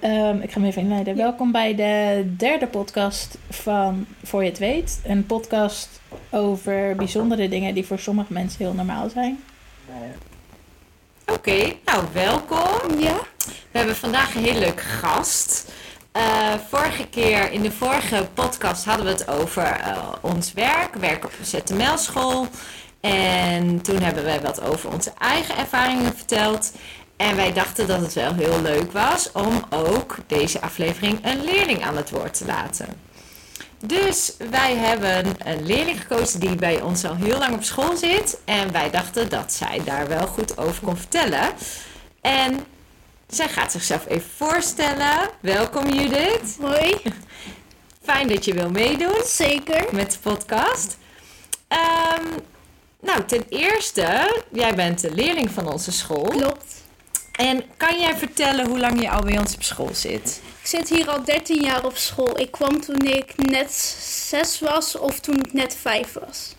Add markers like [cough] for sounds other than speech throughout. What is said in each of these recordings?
Ehm, ik ga hem even inleiden. Welkom bij de derde podcast van Voor je het weet. Een podcast over bijzondere dingen die voor sommige mensen heel normaal zijn. Oké, nou welkom. Ja. We hebben vandaag een heel leuk gast. Eh, vorige keer, in de vorige podcast, hadden we het over eh, ons werk. Werk op een ZML-school. En toen hebben we wat over onze eigen ervaringen verteld. En wij dachten dat het wel heel leuk was om ook deze aflevering een leerling aan het woord te laten. Dus wij hebben een leerling gekozen die bij ons al heel lang op school zit. En wij dachten dat zij daar wel goed over kon vertellen. En zij gaat zichzelf even voorstellen. Welkom Judith. Hoi, Fijn dat je wil meedoen zeker. met de podcast. Ehm, nou, ten eerste, jij bent de leerling van onze school. Klopt. En kan jij vertellen hoe lang je al bij ons op school zit? Ik zit hier al 13 jaar op school. Ik kwam toen ik net 6 was of toen ik net 5 was.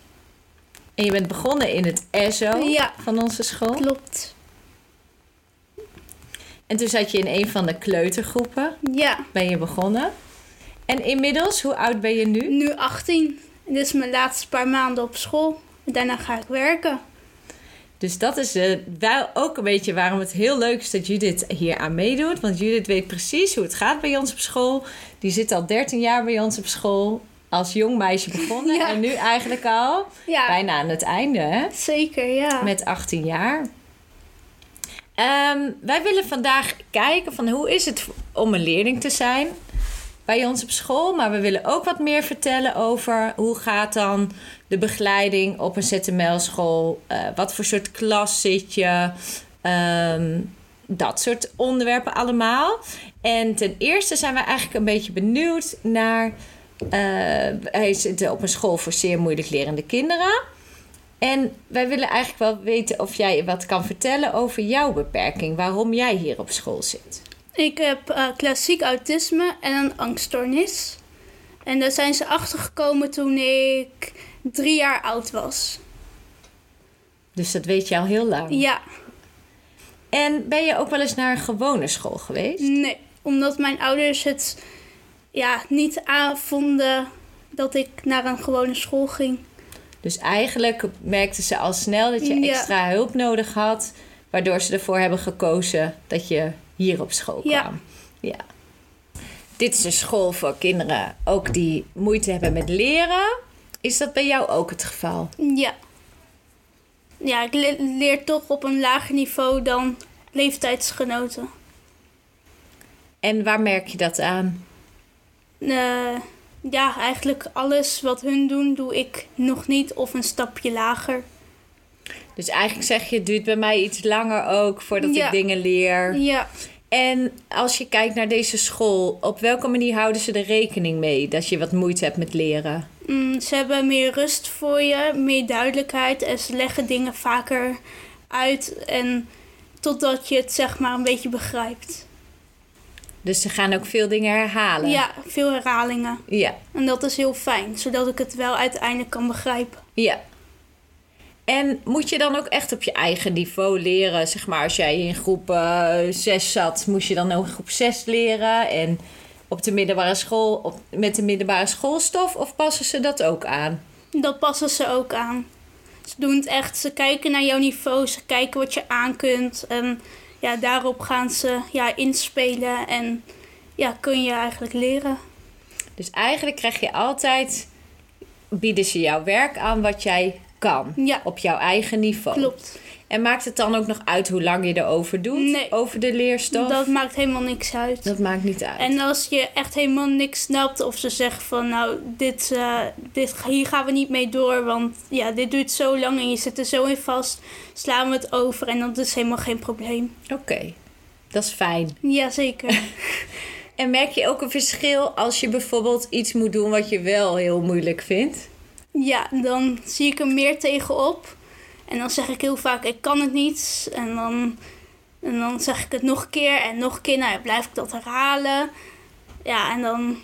En je bent begonnen in het ESO Ja. van onze school. Klopt. En toen zat je in een van de kleutergroepen. Ja, Ben je begonnen. En inmiddels, hoe oud ben je nu? nu 18. En dit is mijn laatste paar maanden op school. Daarna ga ik werken. Dus dat is eh, wel ook een beetje waarom het heel leuk is dat Judith hier aan meedoet. Want Judith weet precies hoe het gaat bij ons op school. Die zit al 13 jaar bij ons op school. Als jong meisje begonnen. [laughs] Ja. En nu eigenlijk al Ja, bijna aan het einde, hè? zeker, ja. Met 18 jaar. Ehm, wij willen vandaag kijken van hoe is het om een leerling te zijn bij ons op school. Maar we willen ook wat meer vertellen over hoe gaat dan de begeleiding op een ZML-school. Eh, wat voor soort klas zit je? Ehm, dat soort onderwerpen allemaal. En ten eerste zijn we eigenlijk een beetje benieuwd naar... eh, hij zit op een school voor zeer moeilijk lerende kinderen. En wij willen eigenlijk wel weten of jij wat kan vertellen over jouw beperking. Waarom jij hier op school zit. Ik heb eh, klassiek autisme en een angststoornis. En daar zijn ze achtergekomen toen ik drie jaar oud was. Dus dat weet je al heel lang. Ja, En ben je ook wel eens naar een gewone school geweest? Nee, omdat mijn ouders het ja, niet aanvonden dat ik naar een gewone school ging. Dus eigenlijk merkten ze al snel dat je Ja. extra hulp nodig had. Waardoor ze ervoor hebben gekozen dat je hier op school kwam. Ja. ja. Dit is een school voor kinderen ook die moeite hebben met leren. Is dat bij jou ook het geval? Ja. Ja, ik le- leer toch op een lager niveau dan leeftijdsgenoten. En waar merk je dat aan? Eh, ja, eigenlijk alles wat hun doen, doe ik nog niet of een stapje lager. Dus eigenlijk zeg je, het duurt bij mij iets langer ook voordat Ja. ik dingen leer. Ja, En als je kijkt naar deze school, op welke manier houden ze er rekening mee dat je wat moeite hebt met leren? mm, ze hebben meer rust voor je, meer duidelijkheid en ze leggen dingen vaker uit en totdat je het zeg maar een beetje begrijpt. Dus ze gaan ook veel dingen herhalen. Ja, veel herhalingen. Ja, En dat is heel fijn, zodat ik het wel uiteindelijk kan begrijpen. ja. En moet je dan ook echt op je eigen niveau leren? Zeg maar, als jij in groep 6 zat, moest je dan ook in groep 6 leren? En op de middelbare school, op, met de middelbare schoolstof? Of passen ze dat ook aan? Dat passen ze ook aan. Ze doen het echt, ze kijken naar jouw niveau, ze kijken wat je aan kunt. En ja, daarop gaan ze ja, inspelen en ja, kun je eigenlijk leren. Dus eigenlijk krijg je altijd, bieden ze jouw werk aan wat jij kan. Ja. Op jouw eigen niveau. Klopt. En maakt het dan ook nog uit hoe lang je erover doet? Nee. Over de leerstof? Dat maakt helemaal niks uit. Dat maakt niet uit. En als je echt helemaal niks snapt of ze zeggen van nou, dit, eh, dit, hier gaan we niet mee door, want ja, dit duurt zo lang en je zit er zo in vast, slaan we het over en dat is helemaal geen probleem. Oké, dat is fijn. Jazeker. [laughs] [laughs] En merk je ook een verschil als je bijvoorbeeld iets moet doen wat je wel heel moeilijk vindt? Ja, dan zie ik er meer tegenop. En dan zeg ik heel vaak, ik kan het niet. En dan, en dan zeg ik het nog een keer en nog een keer. Nou blijf ik dat herhalen. Ja, en dan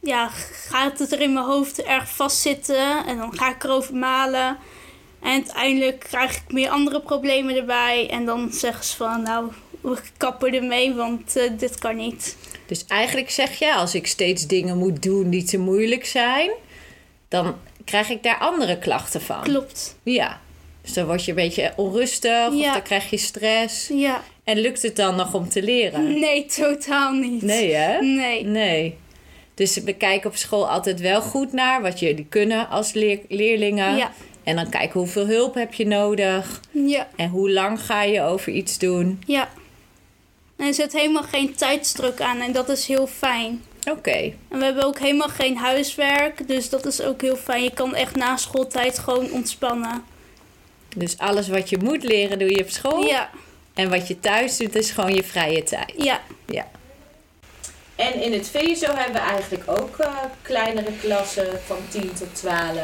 ja, gaat het er in mijn hoofd erg vastzitten. En dan ga ik erover malen. En uiteindelijk krijg ik meer andere problemen erbij. En dan zeggen ze van, nou, we kappen ermee, want eh, dit kan niet. Dus eigenlijk zeg je, als ik steeds dingen moet doen die te moeilijk zijn, dan krijg ik daar andere klachten van. Klopt. Ja. Dus dan word je een beetje onrustig of dan krijg je stress. Ja. En lukt het dan nog om te leren? Nee, totaal niet. Nee, hè? Nee. Nee. Dus we kijken op school altijd wel goed naar wat jullie kunnen als leer- leerlingen. Ja. En dan kijken hoeveel hulp heb je nodig. Ja. En hoe lang ga je over iets doen. Ja. En er zit helemaal geen tijdsdruk aan en dat is heel fijn. Oké. En we hebben ook helemaal geen huiswerk, dus dat is ook heel fijn. Je kan echt na schooltijd gewoon ontspannen. Dus alles wat je moet leren doe je op school. Ja, En wat je thuis doet is gewoon je vrije tijd. ja, Ja. En in het VSO hebben we eigenlijk ook eh, kleinere klassen van 10 tot 12.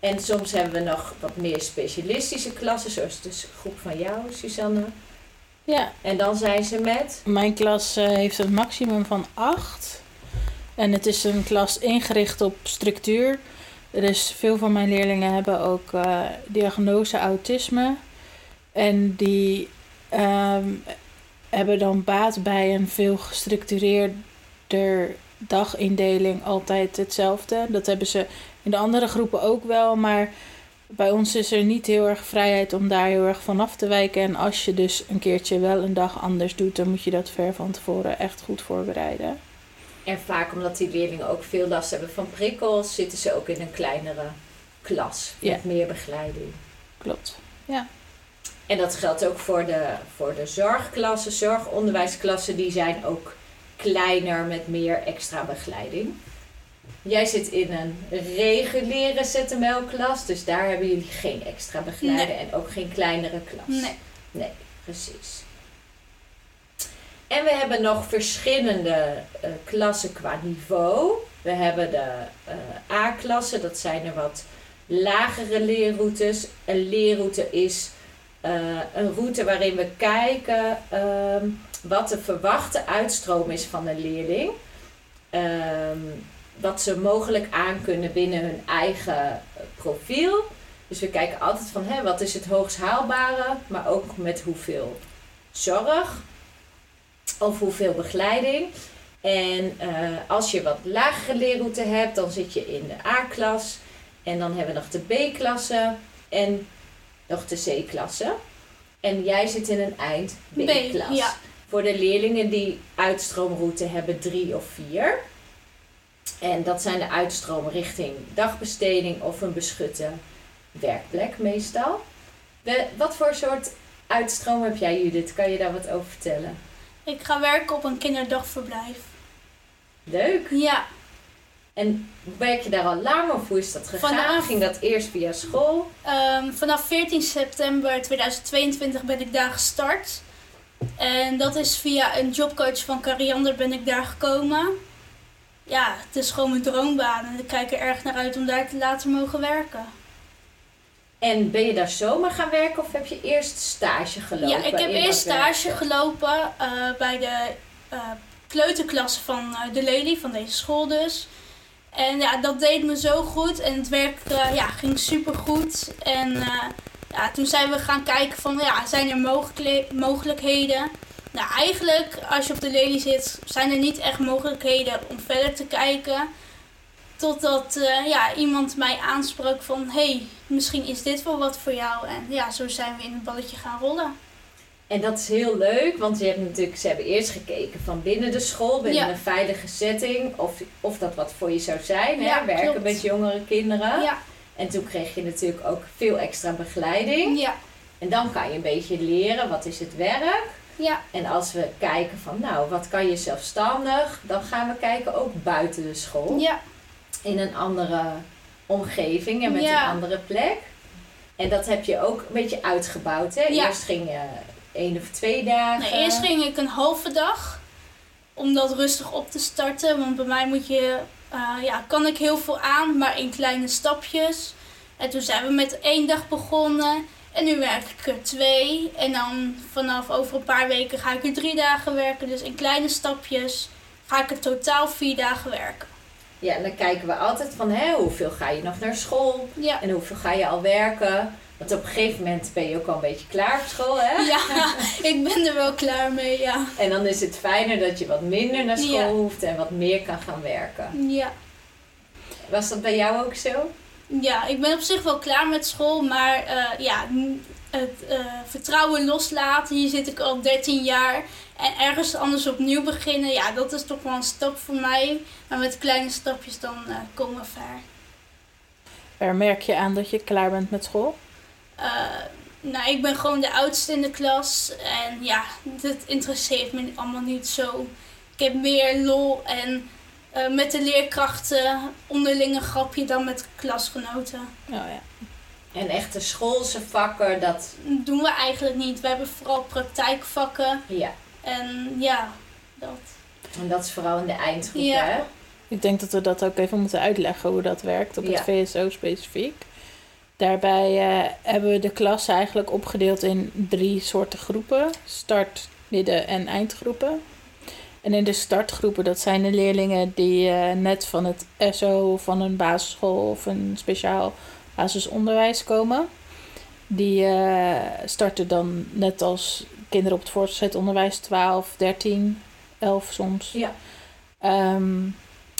En soms hebben we nog wat meer specialistische klassen, zoals de groep van jou, Susanne. Ja, En dan zijn ze met. mijn klas eh, heeft een maximum van acht. En het is een klas ingericht op structuur. Dus veel van mijn leerlingen hebben ook eh, diagnose autisme. En die ehm, hebben dan baat bij een veel gestructureerder dagindeling altijd hetzelfde. Dat hebben ze in de andere groepen ook wel, maar bij ons is er niet heel erg vrijheid om daar heel erg van af te wijken. En als je dus een keertje wel een dag anders doet, dan moet je dat ver van tevoren echt goed voorbereiden. En vaak omdat die leerlingen ook veel last hebben van prikkels, zitten ze ook in een kleinere klas met Ja. meer begeleiding. Klopt. En dat geldt ook voor de, voor de zorgklassen, zorgonderwijsklassen, die zijn ook kleiner met meer extra begeleiding. Jij zit in een reguliere ZML-klas, dus daar hebben jullie geen extra begeleider en ook geen kleinere klas. nee. Nee, precies. En we hebben nog verschillende eh, klassen qua niveau. We hebben de eh, A-klasse, dat zijn er wat lagere leerroutes. Een leerroute is eh, een route waarin we kijken ehm, wat de verwachte uitstroom is van een leerling. Ehm, wat ze mogelijk aan kunnen binnen hun eigen profiel. Dus we kijken altijd van hè, wat is het hoogst haalbare, maar ook met hoeveel zorg of hoeveel begeleiding. En eh, als je wat lagere leerroute hebt, dan zit je in de A-klas. En dan hebben we nog de B-klasse en nog de C-klasse. En jij zit in een eind B-klas. Ja. Voor de leerlingen die uitstroomroute hebben drie of vier. En dat zijn de uitstromen richting dagbesteding of een beschutte werkplek meestal. We, wat voor soort uitstroom heb jij Judith? Kan je daar wat over vertellen? Ik ga werken op een kinderdagverblijf. Leuk. Ja, En werk je daar al lang of hoe is dat gegaan? Vanaf- Ging dat eerst via school? ehm, vanaf 14 september 2022 ben ik daar gestart. En dat is via een jobcoach van Cariander ben ik daar gekomen. Ja, het is gewoon mijn droombaan en ik kijk er erg naar uit om daar te laten mogen werken. En ben je daar zomaar gaan werken of heb je eerst stage gelopen? Ja, ik heb eerst stage gelopen eh, bij de eh, kleuterklasse van eh, de Lely, van deze school dus. En ja, dat deed me zo goed en het werk eh, ja, ging super goed. En ja, toen zijn we gaan kijken van, ja, zijn er mogelijk- mogelijkheden? Nou, eigenlijk, als je op de Lely zit, zijn er niet echt mogelijkheden om verder te kijken. Totdat eh, ja, iemand mij aansprak van, hey, misschien is dit wel wat voor jou. En ja, zo zijn we in het balletje gaan rollen. En dat is heel leuk, want je hebt natuurlijk, ze hebben eerst gekeken van binnen de school, binnen Ja. een veilige setting, of, of dat wat voor je zou zijn. Ja, hè? Werken klopt. met jongere kinderen. Ja, En toen kreeg je natuurlijk ook veel extra begeleiding. ja, En dan kan je een beetje leren, wat is het werk? ja, En als we kijken van, nou, wat kan je zelfstandig? Dan gaan we kijken ook buiten de school. ja, In een andere omgeving en met Ja. een andere plek. En dat heb je ook een beetje uitgebouwd, hè? Ja. Eerst ging je één of twee dagen. Nee, eerst ging ik een halve dag om dat rustig op te starten. Want bij mij moet je, eh, ja, kan ik heel veel aan, maar in kleine stapjes. En toen zijn we met één dag begonnen. En nu werk ik er twee. En dan vanaf over een paar weken ga ik er drie dagen werken. Dus in kleine stapjes ga ik er totaal vier dagen werken. Ja, en dan kijken we altijd van hè, hoeveel ga je nog naar school Ja. en hoeveel ga je al werken. Want op een gegeven moment ben je ook al een beetje klaar voor school, hè? Ja, [laughs] ik ben er wel klaar mee, ja. En dan is het fijner dat je wat minder naar school Ja. hoeft en wat meer kan gaan werken. Ja. Was dat bij jou ook zo? Ja, ik ben op zich wel klaar met school, maar eh, ja, het eh, vertrouwen loslaten, hier zit ik al 13 jaar. En ergens anders opnieuw beginnen, ja, dat is toch wel een stap voor mij. Maar met kleine stapjes dan eh, komen we ver. Waar merk je aan dat je klaar bent met school? Eh, nou, ik ben gewoon de oudste in de klas. En ja, dit interesseert me allemaal niet zo. Ik heb meer lol en met de leerkrachten onderlinge grapje dan met klasgenoten. Oh, ja. En echte schoolse vakken, dat doen we eigenlijk niet. We hebben vooral praktijkvakken. ja. En ja, dat. En dat is vooral in de eindgroep, Ja. hè? Ik denk dat we dat ook even moeten uitleggen hoe dat werkt op het. VSO specifiek. Daarbij eh, hebben we de klas eigenlijk opgedeeld in drie soorten groepen: start, midden en eindgroepen. En in de startgroepen, dat zijn de leerlingen die eh, net van het SO, van een basisschool of een speciaal basisonderwijs komen. Die eh, starten dan net als kinderen op het voortgezet onderwijs 12, 13, 11 soms. Ja. Ehm,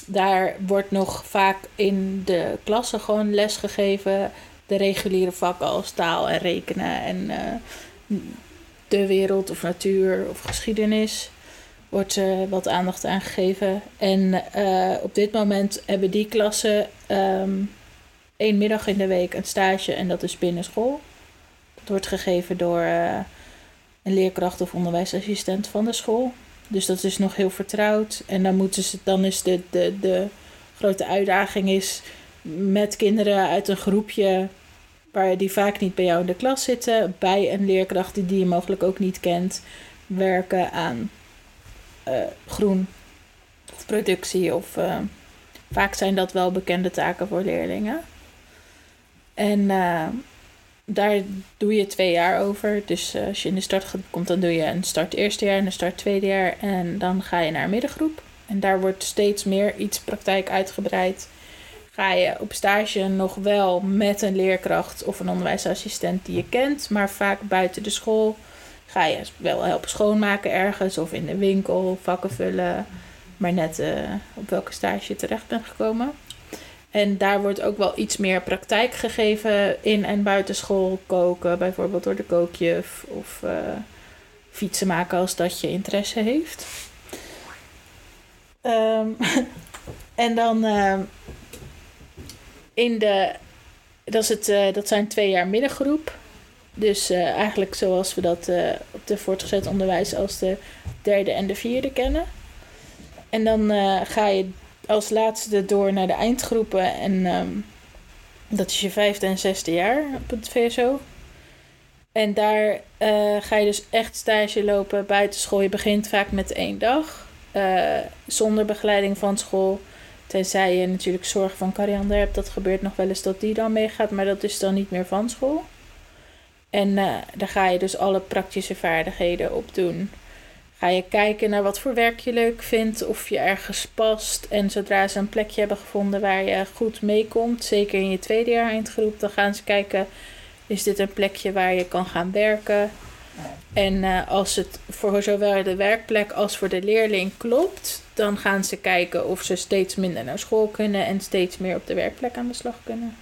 daar wordt nog vaak in de klassen gewoon les gegeven. De reguliere vakken als taal en rekenen en eh, de wereld of natuur of geschiedenis wordt eh, wat aandacht aan gegeven. En op dit moment hebben die klassen ehm, één middag in de week een stage en dat is binnen school. Dat wordt gegeven door eh, een leerkracht of onderwijsassistent van de school. Dus dat is nog heel vertrouwd. En dan, moeten ze, dan is de, de, de grote uitdaging is met kinderen uit een groepje waar die vaak niet bij jou in de klas zitten, bij een leerkracht die, je mogelijk ook niet kent, werken aan eh, groen of productie. Of, eh, vaak zijn dat wel bekende taken voor leerlingen. En eh, daar doe je twee jaar over. Dus eh, als je in de startgroep komt, dan doe je een start eerste jaar en een start tweede jaar. En dan ga je naar middengroep. En daar wordt steeds meer iets praktijk uitgebreid. Ga je op stage nog wel met een leerkracht of een onderwijsassistent die je kent, maar vaak buiten de school. Ga je wel helpen schoonmaken ergens of in de winkel, vakken vullen. Maar net eh, op welke stage je terecht bent gekomen. En daar wordt ook wel iets meer praktijk gegeven in en buiten school. Koken, bijvoorbeeld door de kookjuf. Of eh, fietsen maken als dat je interesse heeft. Ehm, [laughs] en dan ehm, in de... Dat, is het, eh, dat zijn twee jaar middengroep. Dus eh, eigenlijk zoals we dat op de voortgezet onderwijs als de derde en de vierde kennen. En dan ga je als laatste door naar de eindgroepen. En ehm, dat is je vijfde en zesde jaar op het VSO. En daar eh, ga je dus echt stage lopen buiten school. Je begint vaak met één dag. eh, zonder begeleiding van school. Tenzij je natuurlijk zorg van Kariander hebt. Dat gebeurt nog wel eens dat die dan meegaat. Maar dat is dan niet meer van school. En eh, daar ga je dus alle praktische vaardigheden op doen. Ga je kijken naar wat voor werk je leuk vindt, of je ergens past. En zodra ze een plekje hebben gevonden waar je goed meekomt, zeker in je tweede jaar eindgroep, dan gaan ze kijken: is dit een plekje waar je kan gaan werken? En eh, als het voor zowel de werkplek als voor de leerling klopt, dan gaan ze kijken of ze steeds minder naar school kunnen en steeds meer op de werkplek aan de slag kunnen.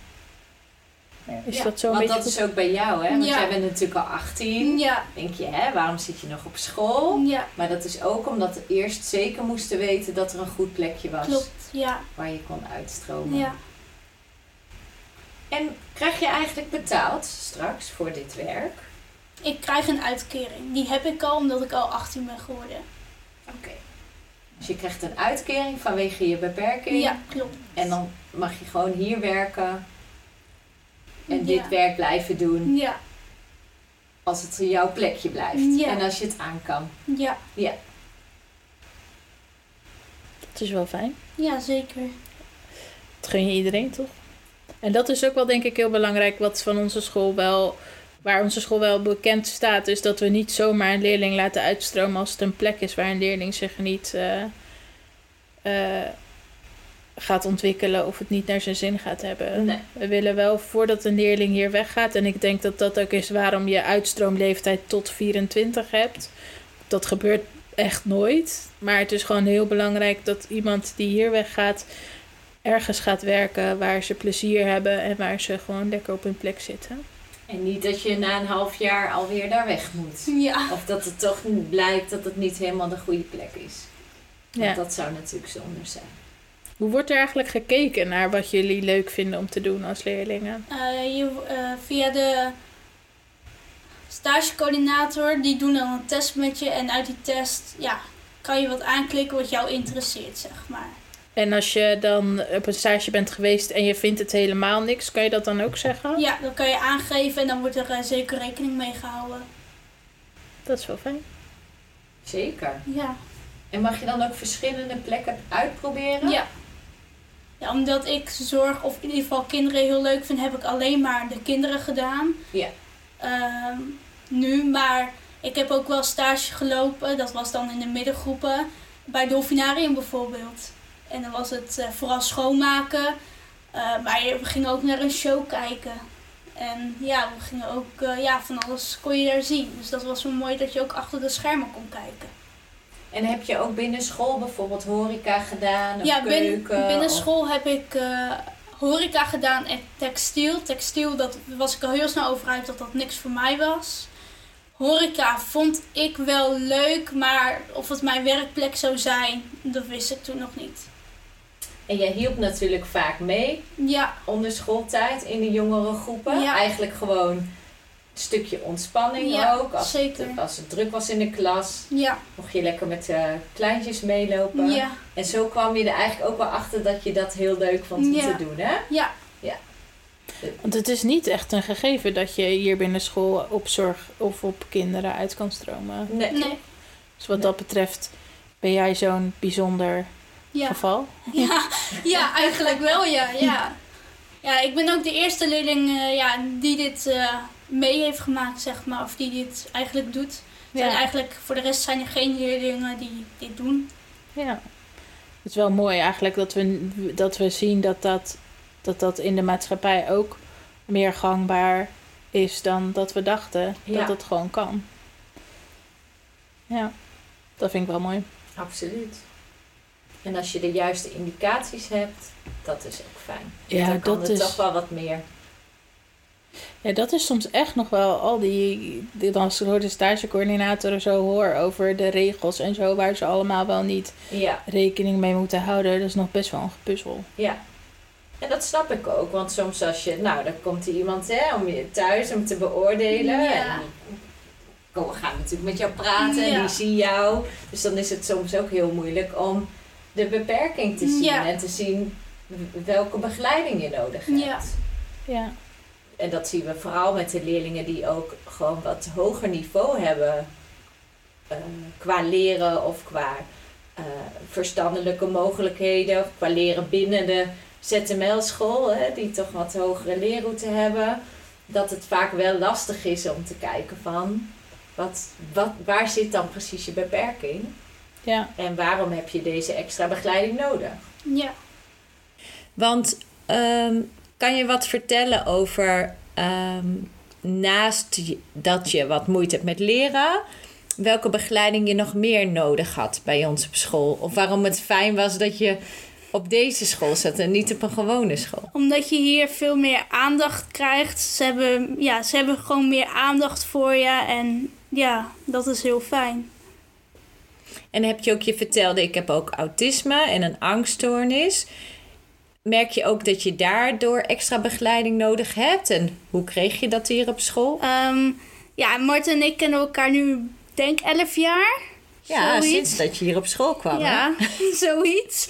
Is Ja, dat zo een Want beetje dat is ook bij jou, hè? Want Ja. jij bent natuurlijk al 18. Ja, Denk je, hè, waarom zit je nog op school? ja, Maar dat is ook omdat we eerst zeker moesten weten dat er een goed plekje was klopt. Ja, waar je kon uitstromen. ja. En krijg je eigenlijk betaald straks voor dit werk? Ik krijg een uitkering. Die heb ik al omdat ik al 18 ben geworden. Oké. Dus je krijgt een uitkering vanwege je beperking. Ja, klopt. En dan mag je gewoon hier werken. En Ja. dit werk blijven doen Ja, als het jouw plekje blijft. Ja. En als je het aan kan. ja, Dat is wel fijn. ja, zeker. Dat gun je iedereen toch? En dat is ook wel denk ik heel belangrijk wat van onze school wel, waar onze school wel bekend staat, is dat we niet zomaar een leerling laten uitstromen als het een plek is waar een leerling zich niet, eh, eh, gaat ontwikkelen of het niet naar zijn zin gaat hebben. Nee. We willen wel voordat een leerling hier weggaat, en ik denk dat dat ook is waarom je uitstroomleeftijd tot 24 hebt. Dat gebeurt echt nooit. Maar het is gewoon heel belangrijk dat iemand die hier weggaat ergens gaat werken waar ze plezier hebben en waar ze gewoon lekker op hun plek zitten. En niet dat je na een half jaar alweer daar weg moet. Ja. Of dat het toch blijkt dat het niet helemaal de goede plek is. Want Ja. dat zou natuurlijk zonde zijn. Hoe wordt er eigenlijk gekeken naar wat jullie leuk vinden om te doen als leerlingen? Eh, je, eh, via de stagecoördinator, die doen dan een test met je. En uit die test ja, kan je wat aanklikken wat jou interesseert, zeg maar. En als je dan op een stage bent geweest en je vindt het helemaal niks, kan je dat dan ook zeggen? Ja, dan kan je aangeven en dan wordt er eh, zeker rekening mee gehouden. Dat is wel fijn. Zeker. Ja. En mag je dan ook verschillende plekken uitproberen? Ja. Ja. Omdat ik zorg, of in ieder geval kinderen heel leuk vind, heb ik alleen maar de kinderen gedaan. Ja. Ehm, nu, maar ik heb ook wel stage gelopen, dat was dan in de middengroepen, bij Dolfinarium bijvoorbeeld. En dan was het eh, vooral schoonmaken, eh, maar we gingen ook naar een show kijken. En ja, we gingen ook, eh, ja, van alles kon je daar zien. Dus dat was wel mooi dat je ook achter de schermen kon kijken. En heb je ook binnen school bijvoorbeeld horeca gedaan? Of Ja, bin- binnen of- school heb ik eh, horeca gedaan en textiel. Textiel, dat was ik al heel snel over uit dat dat niks voor mij was. Horeca vond ik wel leuk, maar of het mijn werkplek zou zijn, dat wist ik toen nog niet. En jij hielp natuurlijk vaak mee Ja, onder schooltijd in de jongere groepen. Ja. Eigenlijk gewoon stukje ontspanning Ja, ook. Als, zeker. Het, als het druk was in de klas, ja, mocht je lekker met de kleintjes meelopen. ja, En zo kwam je er eigenlijk ook wel achter dat je dat heel leuk vond om Ja. te doen, hè? ja. Want het is niet echt een gegeven dat je hier binnen school op zorg of op kinderen uit kan stromen. Nee. Nee, Dus wat dat betreft ben jij zo'n bijzonder ja. geval. [laughs] Ja, ja, eigenlijk wel, ja, ja. Ja, ik ben ook de eerste leerling eh, ja, die dit eh, mee heeft gemaakt, zeg maar. Of die dit eigenlijk doet. En eigenlijk, voor de rest zijn er geen leerlingen die dit doen. Ja. Het is wel mooi eigenlijk dat we, dat we zien dat dat, dat dat in de maatschappij ook meer gangbaar is dan dat we dachten. Ja. Dat het gewoon kan. Ja, dat vind ik wel mooi. Absoluut. En als je de juiste indicaties hebt, dat is ook fijn. Ja, Dan kan dat het is, toch wel wat meer. Ja, dat is soms echt nog wel al die, die als ik de stagecoördinator zo hoor over de regels en zo, waar ze allemaal wel niet Ja, rekening mee moeten houden. Dat is nog best wel een gepuzzel. ja. En dat snap ik ook, want soms als je, nou, dan komt er iemand hè, om je thuis om te beoordelen. Ja. En kom- we gaan natuurlijk met jou praten en Ja. die zien jou. Dus dan is het soms ook heel moeilijk om de beperking te zien en te zien welke begeleiding je nodig hebt. Ja. Ja, En dat zien we vooral met de leerlingen die ook gewoon wat hoger niveau hebben. eh, qua leren of qua eh, verstandelijke mogelijkheden. Of qua leren binnen de ZML-school. Hè, die toch wat hogere leerroute hebben. Dat het vaak wel lastig is om te kijken van... Wat, wat, waar zit dan precies je beperking? ja. En waarom heb je deze extra begeleiding nodig? Ja. Want ehm, kan je wat vertellen over ehm, naast dat je wat moeite hebt met leren, welke begeleiding je nog meer nodig had bij ons op school? Of waarom het fijn was dat je op deze school zat en niet op een gewone school? Omdat je hier veel meer aandacht krijgt. Ze hebben, ja, ze hebben gewoon meer aandacht voor je. En ja, dat is heel fijn. En heb je ook je vertelde, ik heb ook autisme en een angststoornis. Merk je ook dat je daardoor extra begeleiding nodig hebt? En hoe kreeg je dat hier op school? Ehm, ja, Marten en ik kennen elkaar nu, denk 11 jaar. Ja, Zoiets. sinds dat je hier op school kwam. hè? Ja, [laughs] zoiets.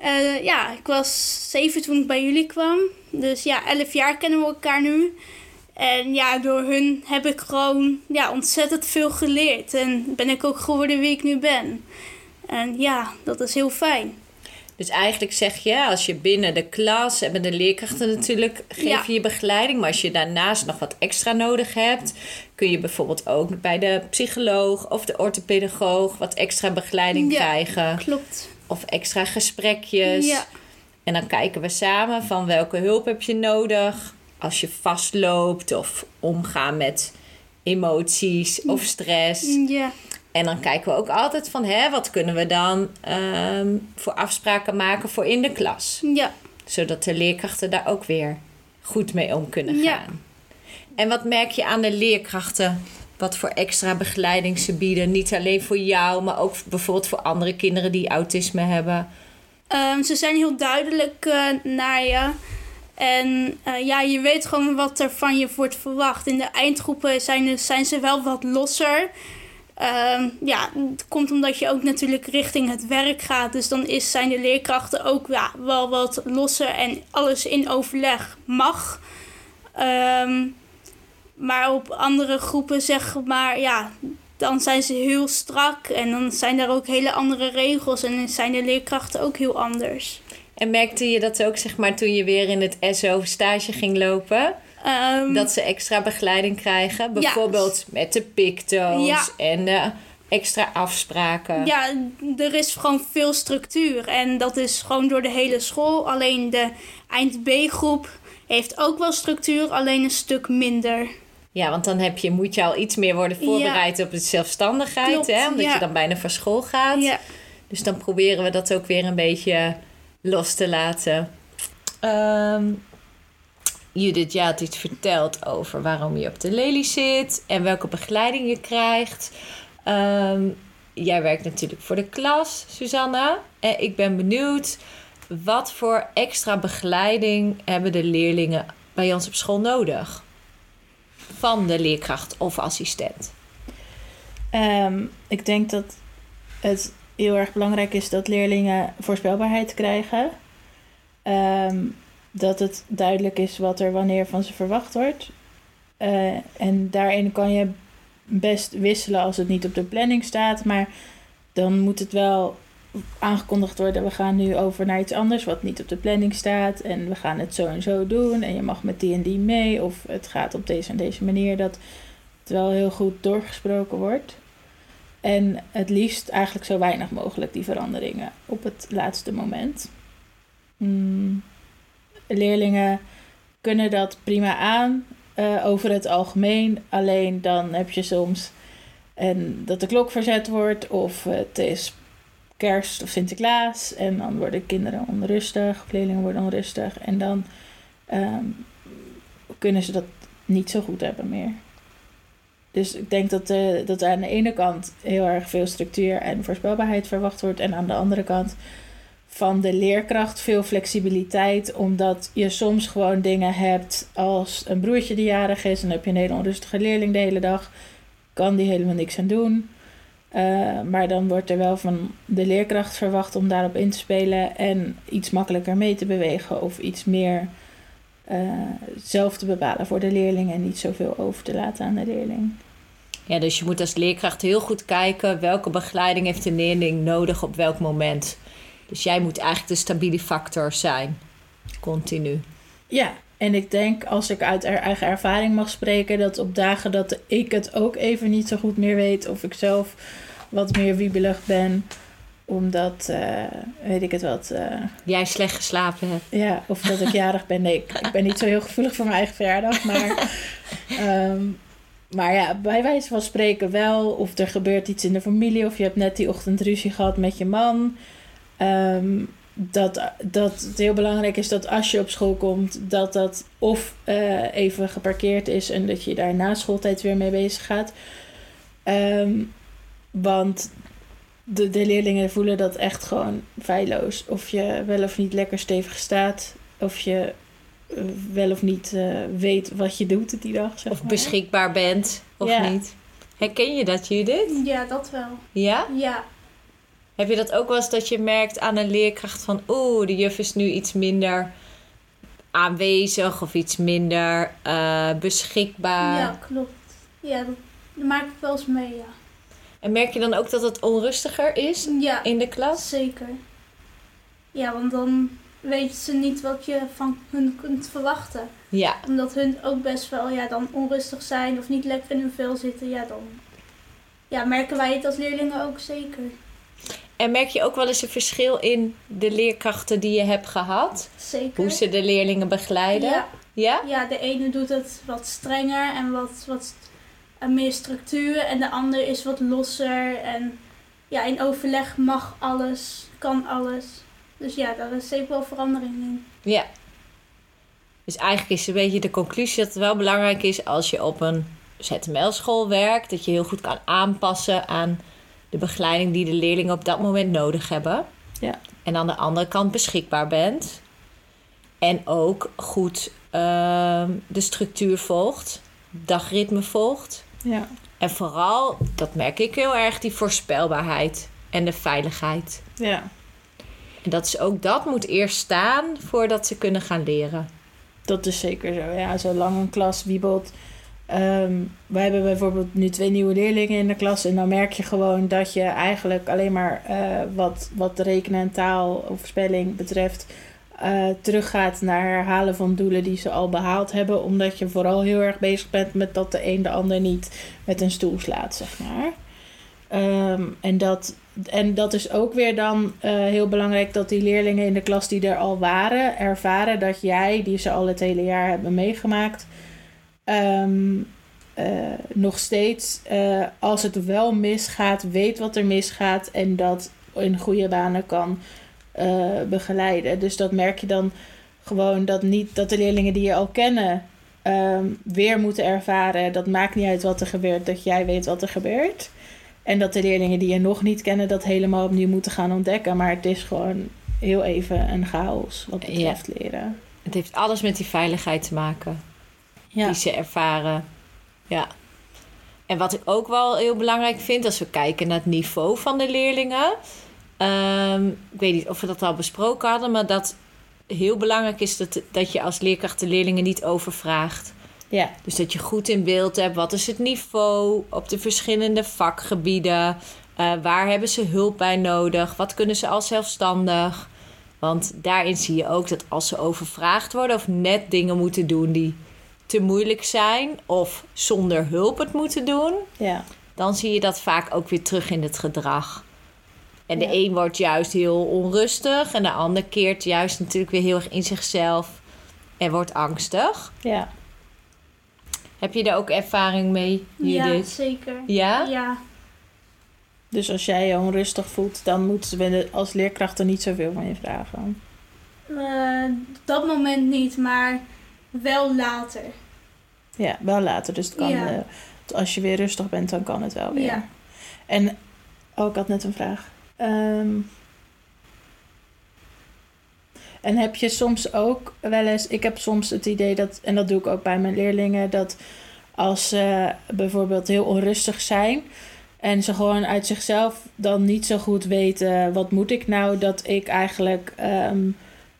Eh, ja, ik was zeven toen ik bij jullie kwam. Dus ja, 11 jaar kennen we elkaar nu. En ja, door hun heb ik gewoon ja, ontzettend veel geleerd. En ben ik ook geworden wie ik nu ben. En ja, dat is heel fijn. Dus eigenlijk zeg je, als je binnen de klas en met de leerkrachten natuurlijk geef Ja. je je begeleiding. Maar als je daarnaast nog wat extra nodig hebt, kun je bijvoorbeeld ook bij de psycholoog of de orthopedagoog wat extra begeleiding Ja. krijgen. Klopt. Of extra gesprekjes. Ja, En dan kijken we samen van welke hulp heb je nodig als je vastloopt of omgaan met emoties of stress. Ja. En dan kijken we ook altijd van hè, wat kunnen we dan ehm, voor afspraken maken voor in de klas. Ja. Zodat de leerkrachten daar ook weer goed mee om kunnen gaan. Ja. En wat merk je aan de leerkrachten? Wat voor extra begeleiding ze bieden? Niet alleen voor jou, maar ook bijvoorbeeld voor andere kinderen die autisme hebben. Ehm, ze zijn heel duidelijk eh, naar je. En eh, ja, je weet gewoon wat er van je wordt verwacht. In de eindgroepen zijn, zijn ze wel wat losser. Ehm, ja, het komt omdat je ook natuurlijk richting het werk gaat. Dus dan is, zijn de leerkrachten ook ja, wel wat losser en alles in overleg mag. Ehm, maar op andere groepen zeg maar, ja, dan zijn ze heel strak. En dan zijn er ook hele andere regels. En dan zijn de leerkrachten ook heel anders. En merkte je dat ook zeg maar toen je weer in het SO stage ging lopen? Ehm, Dat ze extra begeleiding krijgen? Bijvoorbeeld met de picto's Ja. en de extra afspraken. Ja, er is gewoon veel structuur. En dat is gewoon door de hele school. Alleen de eind B-groep heeft ook wel structuur, alleen een stuk minder. Ja, want dan heb je, moet je al iets meer worden voorbereid op de zelfstandigheid. Klopt, hè? Omdat ja. je dan bijna van school gaat. Ja, Dus dan proberen we dat ook weer een beetje los te laten. Ehm, Judith, je had iets verteld over waarom je op de lelie zit en welke begeleiding je krijgt. Ehm, jij werkt natuurlijk voor de klas, Susanna. En ik ben benieuwd, wat voor extra begeleiding hebben de leerlingen bij ons op school nodig? Van de leerkracht of assistent. Ehm, ik denk dat het heel erg belangrijk is dat leerlingen voorspelbaarheid krijgen. Ehm, dat het duidelijk is wat er wanneer van ze verwacht wordt. Eh, en daarin kan je best wisselen als het niet op de planning staat. Maar dan moet het wel aangekondigd worden. We gaan nu over naar iets anders wat niet op de planning staat. En we gaan het zo en zo doen. En je mag met die en die mee. Of het gaat op deze en deze manier. Dat het wel heel goed doorgesproken wordt. En het liefst eigenlijk zo weinig mogelijk die veranderingen op het laatste moment. Mm, leerlingen kunnen dat prima aan eh, over het algemeen. Alleen dan heb je soms dat de klok verzet wordt of het is kerst of Sinterklaas. En dan worden kinderen onrustig, of leerlingen worden onrustig. En dan ehm, kunnen ze dat niet zo goed hebben meer. Dus ik denk dat, eh, dat aan de ene kant heel erg veel structuur en voorspelbaarheid verwacht wordt. En aan de andere kant van de leerkracht veel flexibiliteit. Omdat je soms gewoon dingen hebt als een broertje die jarig is. En heb je een hele onrustige leerling de hele dag. Kan die helemaal niks aan doen. Eh, maar dan wordt er wel van de leerkracht verwacht om daarop in te spelen. En iets makkelijker mee te bewegen. Of iets meer eh, zelf te bepalen voor de leerling. En niet zoveel over te laten aan de leerling. Ja, dus je moet als leerkracht heel goed kijken welke begeleiding heeft de leerling nodig op welk moment. Dus jij moet eigenlijk de stabiele factor zijn. Continu. Ja, en ik denk als ik uit eigen ervaring mag spreken, dat op dagen dat ik het ook even niet zo goed meer weet, of ik zelf wat meer wiebelig ben, omdat, eh, weet ik het wat, eh, Jij slecht geslapen hebt. ja, of dat ik jarig ben. Nee, ik, ik ben niet zo heel gevoelig voor mijn eigen verjaardag, maar, [laughs] ehm, maar ja, bij wijze van spreken wel, of er gebeurt iets in de familie, of je hebt net die ochtend ruzie gehad met je man. Ehm, dat, dat het heel belangrijk is dat als je op school komt, dat dat of eh, even geparkeerd is en dat je daar na schooltijd weer mee bezig gaat. Ehm, want de, de leerlingen voelen dat echt gewoon feilloos. Of je wel of niet lekker stevig staat, of je eh, wel of niet eh, weet wat je doet die dag. Zeg Of maar. beschikbaar bent of Ja. niet. Herken je dat, Judith? ja dat wel. Ja? Ja. Heb je dat ook wel eens dat je merkt aan een leerkracht van... oeh, de juf is nu iets minder aanwezig of iets minder eh, beschikbaar. ja, klopt. Ja, dat, dat maak ik wel eens mee, ja. En merk je dan ook dat het onrustiger is Ja, in de klas? zeker. Ja, want dan weten ze niet wat je van hun kunt verwachten. Ja. Omdat hun ook best wel ja, dan onrustig zijn of niet lekker in hun vel zitten. Ja, dan ja, merken wij het als leerlingen ook zeker. En merk je ook wel eens een verschil in de leerkrachten die je hebt gehad? Zeker. Hoe ze de leerlingen begeleiden? Ja. Ja? Ja, de ene doet het wat strenger en wat, wat meer structuur. En de ander is wat losser. En ja, in overleg mag alles, kan alles. Dus ja, daar is zeker wel verandering in. Ja. Dus eigenlijk is een beetje de conclusie dat het wel belangrijk is als je op een ZML-school werkt, dat je heel goed kan aanpassen aan de begeleiding die de leerlingen op dat moment nodig hebben. Ja. En aan de andere kant beschikbaar bent. En ook goed ehm, de structuur volgt, dagritme volgt. Ja. En vooral, dat merk ik heel erg, die voorspelbaarheid en de veiligheid. Ja. En dat is ook dat moet eerst staan voordat ze kunnen gaan leren. Dat is zeker zo. Ja, zolang een klas wiebelt. Ehm wij hebben bijvoorbeeld nu twee nieuwe leerlingen in de klas. En dan merk je gewoon dat je eigenlijk alleen maar eh, wat, wat rekenen en taal of spelling betreft. eh, teruggaat naar herhalen van doelen die ze al behaald hebben. Omdat je vooral heel erg bezig bent met dat de een de ander niet met een stoel slaat, zeg maar. Ehm, en, dat, en dat is ook weer dan eh, heel belangrijk dat die leerlingen in de klas die er al waren, ervaren dat jij, die ze al het hele jaar hebben meegemaakt, ehm, eh, nog steeds, eh, als het wel misgaat, weet wat er misgaat en dat in goede banen kan eh, begeleiden. Dus dat merk je dan gewoon dat niet dat de leerlingen die je al kennen ehm, weer moeten ervaren. Dat maakt niet uit wat er gebeurt, dat jij weet wat er gebeurt. En dat de leerlingen die je nog niet kennen dat helemaal opnieuw moeten gaan ontdekken. Maar het is gewoon heel even een chaos wat betreft leren. Het heeft alles met die veiligheid te maken. Ja. die ze ervaren. Ja. En wat ik ook wel heel belangrijk vind, als we kijken naar het niveau van de leerlingen. ehm, ik weet niet of we dat al besproken hadden, maar dat heel belangrijk is dat, dat je als leerkracht de leerlingen niet overvraagt. ja. Dus dat je goed in beeld hebt wat is het niveau op de verschillende vakgebieden. Eh, waar hebben ze hulp bij nodig? Wat kunnen ze al zelfstandig? Want daarin zie je ook dat als ze overvraagd worden of net dingen moeten doen die te moeilijk zijn of zonder hulp het moeten doen, ja. dan zie je dat vaak ook weer terug in het gedrag. En de Ja. een wordt juist heel onrustig en de ander keert juist natuurlijk weer heel erg in zichzelf en wordt angstig. ja. Heb je daar ook ervaring mee, Ja, Judith? zeker. Ja? Ja, Dus als jij je onrustig voelt, dan moeten ze als leerkracht er niet zoveel van je vragen. Eh, op dat moment niet, maar wel later. Ja, wel later. Dus het kan, Ja. eh, als je weer rustig bent, dan kan het wel weer. Ja. En, oh, ik had net een vraag. Ehm, en heb je soms ook wel eens, ik heb soms het idee dat, en dat doe ik ook bij mijn leerlingen, dat als ze bijvoorbeeld heel onrustig zijn en ze gewoon uit zichzelf dan niet zo goed weten, wat moet ik nou, dat ik eigenlijk ehm,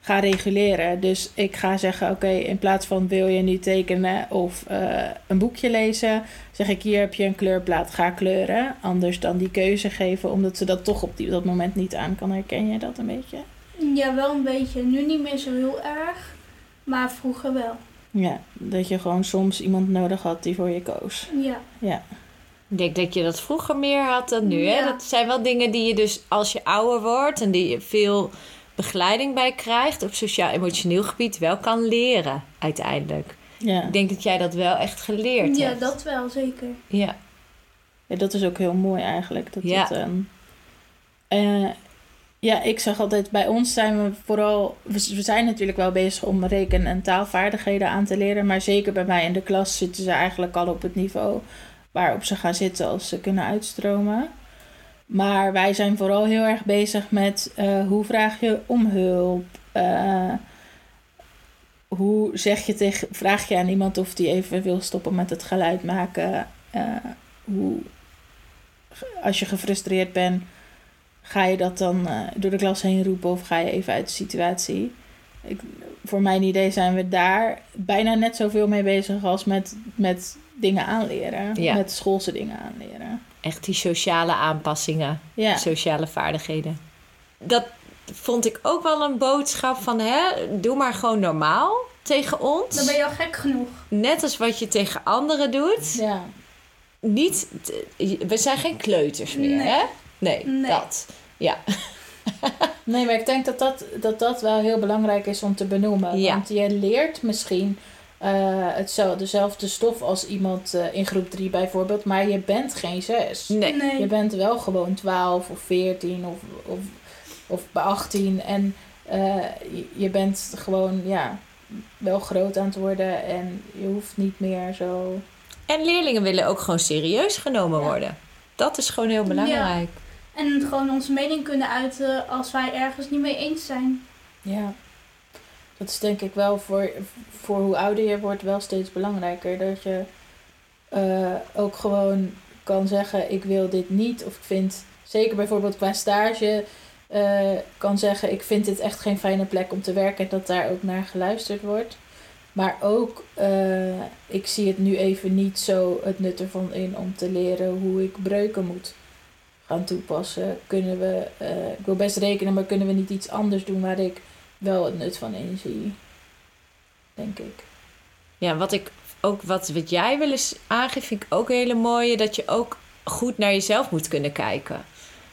ga reguleren. Dus ik ga zeggen, oké, in plaats van wil je nu tekenen of eh, een boekje lezen, zeg ik hier heb je een kleurplaat, ga kleuren. Anders dan die keuze geven, omdat ze dat toch op die, dat moment niet aan kan. Herken je dat een beetje? Ja, wel een beetje. Nu niet meer zo heel erg, maar vroeger wel. Ja, dat je gewoon soms iemand nodig had die voor je koos. Ja, Ja, Ik denk dat je dat vroeger meer had dan nu. Hè? Ja. Dat zijn wel dingen die je dus als je ouder wordt en die je veel begeleiding bij krijgt op sociaal-emotioneel gebied wel kan leren uiteindelijk. ja. Ik denk dat jij dat wel echt geleerd ja hebt. dat wel, zeker. Ja. ja dat is ook heel mooi eigenlijk. Dat Ja. ehm, eh, ja, ik zeg altijd, bij ons zijn we vooral... We, we zijn natuurlijk wel bezig om reken- en taalvaardigheden aan te leren. Maar zeker bij mij in de klas zitten ze eigenlijk al op het niveau waarop ze gaan zitten als ze kunnen uitstromen. Maar wij zijn vooral heel erg bezig met eh, hoe vraag je om hulp? Eh, hoe zeg je tegen, vraag je aan iemand of die even wil stoppen met het geluid maken? Eh, hoe, als je gefrustreerd bent, ga je dat dan door de klas heen roepen of ga je even uit de situatie? Ik, voor mijn idee zijn we daar bijna net zoveel mee bezig als met, met dingen aanleren. Ja. Met schoolse dingen aanleren. Echt die sociale aanpassingen, Ja, sociale vaardigheden. Dat vond ik ook wel een boodschap van, hè, doe maar gewoon normaal tegen ons. Dan ben je al gek genoeg. Net als wat je tegen anderen doet. ja. Niet, we zijn geen kleuters meer, Nee. hè? Nee, Nee. dat. Ja. Nee, maar ik denk dat dat, dat dat wel heel belangrijk is om te benoemen. Ja. Want je leert misschien hetzelfde, dezelfde stof als iemand eh, in groep 3 bijvoorbeeld, maar je bent geen zes. Nee. Je bent wel gewoon 12 of 14 of, of, of bij 18 en eh, je, bent gewoon ja, wel groot aan het worden en je hoeft niet meer zo. En leerlingen willen ook gewoon serieus genomen Ja. worden. Dat is gewoon heel belangrijk. En gewoon onze mening kunnen uiten als wij ergens niet mee eens zijn. Ja. Dat is denk ik wel voor, voor hoe ouder je wordt wel steeds belangrijker. Dat je eh, ook gewoon kan zeggen, ik wil dit niet. Of ik vind, zeker bijvoorbeeld qua stage, eh, kan zeggen, ik vind dit echt geen fijne plek om te werken. En dat daar ook naar geluisterd wordt. Maar ook, eh, ik zie het nu even niet zo het nut ervan in om te leren hoe ik breuken moet gaan toepassen. Kunnen we, ik wil best rekenen, maar kunnen we niet iets anders doen waar ik wel het nut van inzie? Denk ik. Ja, wat ik ook wat, wat jij wel eens aangeeft, vind ik ook een hele mooie. Dat je ook goed naar jezelf moet kunnen kijken.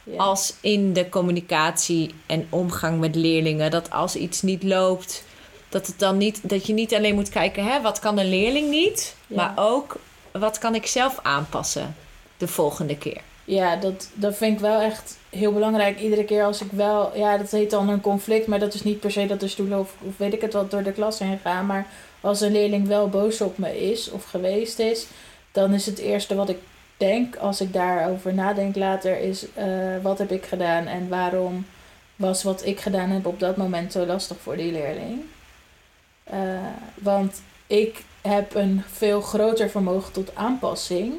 Ja. Als in de communicatie en omgang met leerlingen. Dat als iets niet loopt, dat, het dan niet, dat je niet alleen moet kijken, hè, wat kan een leerling niet? Ja. Maar ook, wat kan ik zelf aanpassen de volgende keer? Ja, dat, dat vind ik wel echt heel belangrijk. Iedere keer als ik wel, ja, dat heet dan een conflict, maar dat is niet per se dat de stoelen of, weet ik het wat door de klas heen gaan. Maar als een leerling wel boos op me is of geweest is, dan is het eerste wat ik denk als ik daarover nadenk later, is eh, wat heb ik gedaan en waarom was wat ik gedaan heb op dat moment zo lastig voor die leerling. Eh, want ik heb een veel groter vermogen tot aanpassing.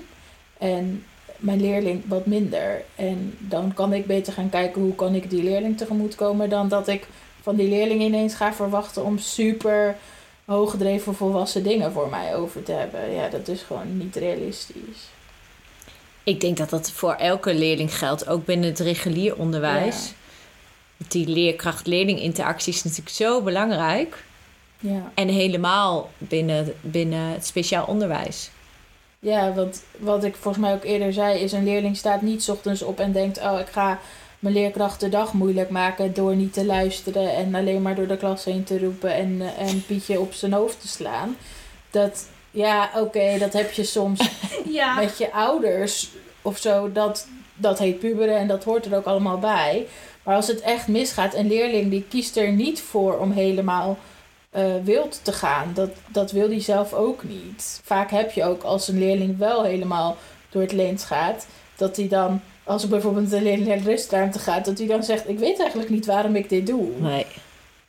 En mijn leerling wat minder. En dan kan ik beter gaan kijken hoe kan ik die leerling tegemoet komen dan dat ik van die leerling ineens ga verwachten om super hooggedreven volwassen dingen voor mij over te hebben. Ja, dat is gewoon niet realistisch. Ik denk dat dat voor elke leerling geldt, ook binnen het regulier onderwijs. Die leerkracht-leerling interactie is natuurlijk zo belangrijk. Ja. En helemaal binnen, binnen het speciaal onderwijs. Ja, want wat ik volgens mij ook eerder zei, is een leerling staat niet 's ochtends op en denkt: Oh, ik ga mijn leerkracht de dag moeilijk maken door niet te luisteren en alleen maar door de klas heen te roepen en, eh, en Pietje op zijn hoofd te slaan. Dat, ja, oké, dat heb je soms [laughs] Ja. met je ouders of zo. Dat, dat heet puberen en dat hoort er ook allemaal bij. Maar als het echt misgaat, een leerling die kiest er niet voor om helemaal eh, wild te gaan. Dat, dat wil die zelf ook niet. Vaak heb je ook als een leerling wel helemaal door het leens gaat, dat hij dan, als er bijvoorbeeld een leerling naar de rustruimte gaat, dat hij dan zegt: Ik weet eigenlijk niet waarom ik dit doe. Nee.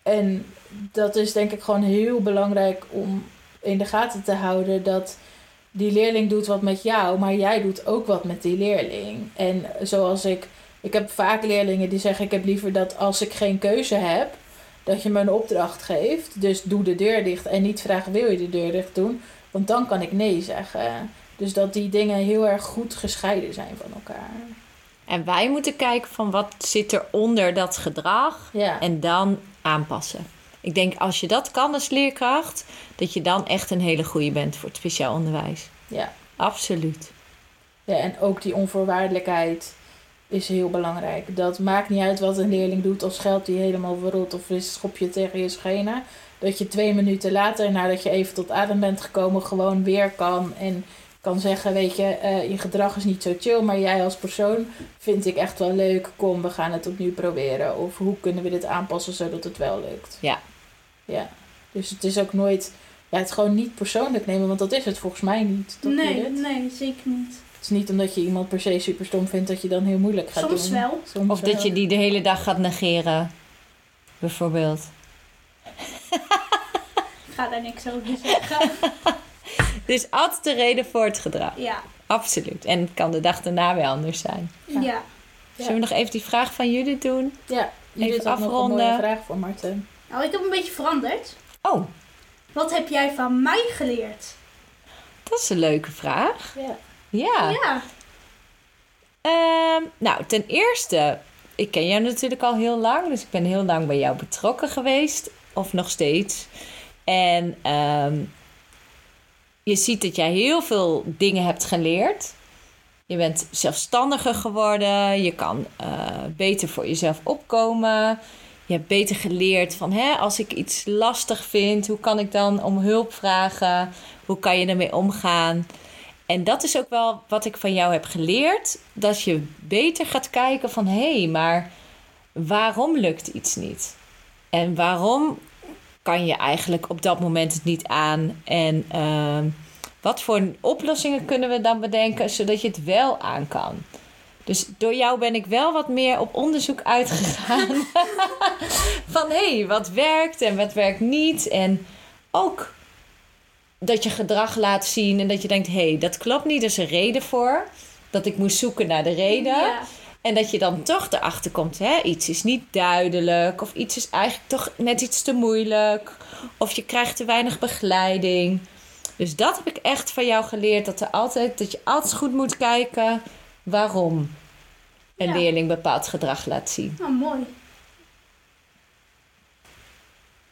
En dat is denk ik gewoon heel belangrijk om in de gaten te houden dat die leerling doet wat met jou, maar jij doet ook wat met die leerling. En zoals ik, ik heb vaak leerlingen die zeggen: Ik heb liever dat als ik geen keuze heb, dat je me een opdracht geeft. Dus doe de deur dicht en niet vragen: Wil je de deur dicht doen? Want dan kan ik nee zeggen. Dus dat die dingen heel erg goed gescheiden zijn van elkaar. En wij moeten kijken van wat zit er onder dat gedrag Ja, en dan aanpassen. Ik denk als je dat kan als leerkracht, dat je dan echt een hele goede bent voor het speciaal onderwijs. ja. Absoluut. Ja, en ook die onvoorwaardelijkheid is heel belangrijk. Dat maakt niet uit wat een leerling doet, of scheldt die helemaal verrot of is schop je tegen je schenen. Dat je twee minuten later, nadat je even tot adem bent gekomen, gewoon weer kan en kan zeggen: Weet je, eh, je gedrag is niet zo chill, maar jij als persoon vind ik echt wel leuk. Kom, we gaan het opnieuw proberen. Of hoe kunnen we dit aanpassen zodat het wel lukt? Ja. Ja. Dus het is ook nooit. Ja, het gewoon niet persoonlijk nemen, want dat is het volgens mij niet. Nee, nee, zeker niet. Het is niet omdat je iemand per se super stom vindt dat je dan heel moeilijk gaat Soms doen. wel. Soms Of wel. dat je die de hele dag gaat negeren, bijvoorbeeld. Ik ga daar niks over zeggen. Is [laughs] altijd een reden voor het gedrag. Ja. Absoluut. En het kan de dag daarna weer anders zijn. Ja. Ja. Zullen we nog even die vraag van Judith doen? Ja, Judith Even had nog een afronden. mooie vraag voor Marten. Nou, ik heb een beetje veranderd. Oh, Wat heb jij van mij geleerd? dat is een leuke vraag. Ja. Ja. Ja. Ehm, nou, ten eerste, ik ken jou natuurlijk al heel lang, dus ik ben heel lang bij jou betrokken geweest, of nog steeds. En ehm, je ziet dat jij heel veel dingen hebt geleerd. Je bent zelfstandiger geworden. Je kan eh, beter voor jezelf opkomen. Je hebt beter geleerd van hè, als ik iets lastig vind, hoe kan ik dan om hulp vragen? Hoe kan je ermee omgaan? En dat is ook wel wat ik van jou heb geleerd. Dat je beter gaat kijken van hé, hey, maar waarom lukt iets niet? En waarom kan je eigenlijk op dat moment het niet aan? En uh, wat voor oplossingen kunnen we dan bedenken zodat je het wel aan kan? Dus door jou ben ik wel wat meer op onderzoek uitgegaan. [laughs] [laughs] van hé, hey, wat werkt en wat werkt niet. En ook dat je gedrag laat zien en dat je denkt: hé, hey, dat klopt niet, er is een reden voor. Dat ik moest zoeken naar de reden. Ja. En dat je dan toch erachter komt, hè, iets is niet duidelijk. Of iets is eigenlijk toch net iets te moeilijk. Of je krijgt te weinig begeleiding. Dus dat heb ik echt van jou geleerd. Dat, er altijd, dat je altijd goed moet kijken waarom een Ja. leerling bepaald gedrag laat zien. Nou, mooi.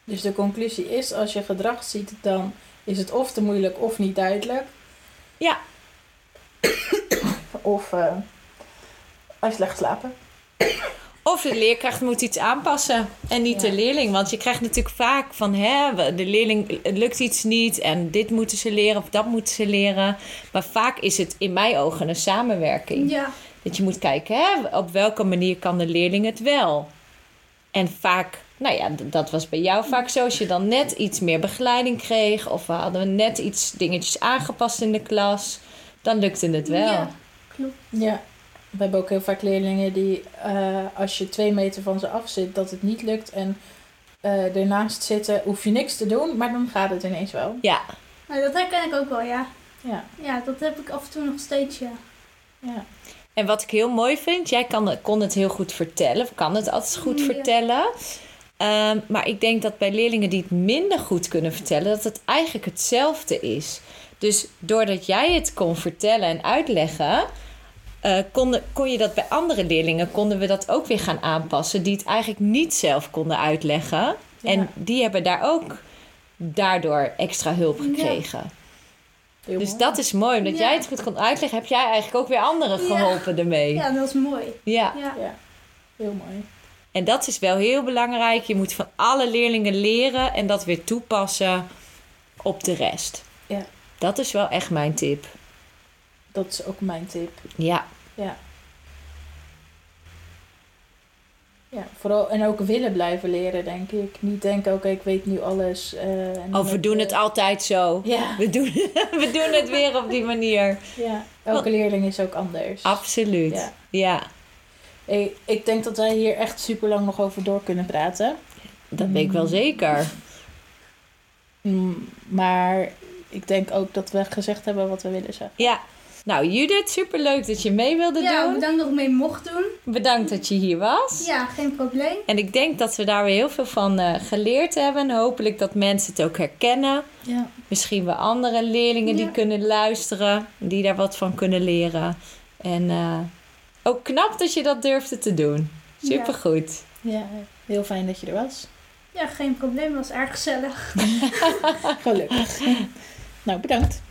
Dus de conclusie is, als je gedrag ziet, dan is het of te moeilijk of niet duidelijk. Ja. [coughs] Of uh, hij slecht slapen. Of de leerkracht moet iets aanpassen en niet Ja. de leerling. Want je krijgt natuurlijk vaak van hè, de leerling het lukt iets niet en dit moeten ze leren of dat moeten ze leren. Maar vaak is het in mijn ogen een samenwerking. Ja. Dat je moet kijken hè, op welke manier kan de leerling het wel. En vaak, nou ja, dat was bij jou vaak zo. Als je dan net iets meer begeleiding kreeg of we hadden net iets dingetjes aangepast in de klas, dan lukte het wel. Ja, klopt. Ja. We hebben ook heel vaak leerlingen die, eh, als je twee meter van ze af zit, dat het niet lukt. En eh ernaast zitten, hoef je niks te doen, maar dan gaat het ineens wel. Ja, Nou, dat herken ik ook wel, ja. Ja, Ja, dat heb ik af en toe nog steeds, ja. ja. En wat ik heel mooi vind, jij kan, kon het heel goed vertellen, of kan het altijd goed Ja. vertellen. Ehm, maar ik denk dat bij leerlingen die het minder goed kunnen vertellen, dat het eigenlijk hetzelfde is. Dus doordat jij het kon vertellen en uitleggen, eh, kon, kon je dat bij andere leerlingen, konden we dat ook weer gaan aanpassen, die het eigenlijk niet zelf konden uitleggen. Ja. En die hebben daar ook daardoor extra hulp gekregen. Heel Dus mooi. dat is mooi, omdat Ja. jij het goed kon uitleggen, heb jij eigenlijk ook weer anderen Ja. geholpen ermee. Ja, dat is mooi. ja. Ja. Ja, heel mooi. En dat is wel heel belangrijk. Je moet van alle leerlingen leren en dat weer toepassen op de rest. Ja. Dat is wel echt mijn tip. Dat is ook mijn tip. Ja, Ja. Ja, vooral en ook willen blijven leren, denk ik. Niet denken, oké, ik weet nu alles. en dan oh, we doen eh, het altijd zo. Ja, We doen, [laughs] we doen het weer op die manier. ja, elke leerling is ook anders. Absoluut. Ja. Ja, Hey, ik denk dat wij hier echt super lang nog over door kunnen praten. dat weet ik wel zeker. Mm, Maar ik denk ook dat we gezegd hebben wat we willen zeggen. Ja. Nou, Judith, superleuk dat je mee wilde Ja, doen. bedankt dat ik mee mocht doen. Bedankt dat je hier was. Ja, geen probleem. En ik denk dat we daar weer heel veel van eh, geleerd hebben. Hopelijk dat mensen het ook herkennen. Ja. Misschien wel andere leerlingen die Ja. kunnen luisteren, die daar wat van kunnen leren. En eh, ook knap dat je dat durfde te doen. Supergoed. ja, heel fijn dat je er was. Ja, geen probleem. was erg gezellig. [laughs] Gelukkig. nou, bedankt.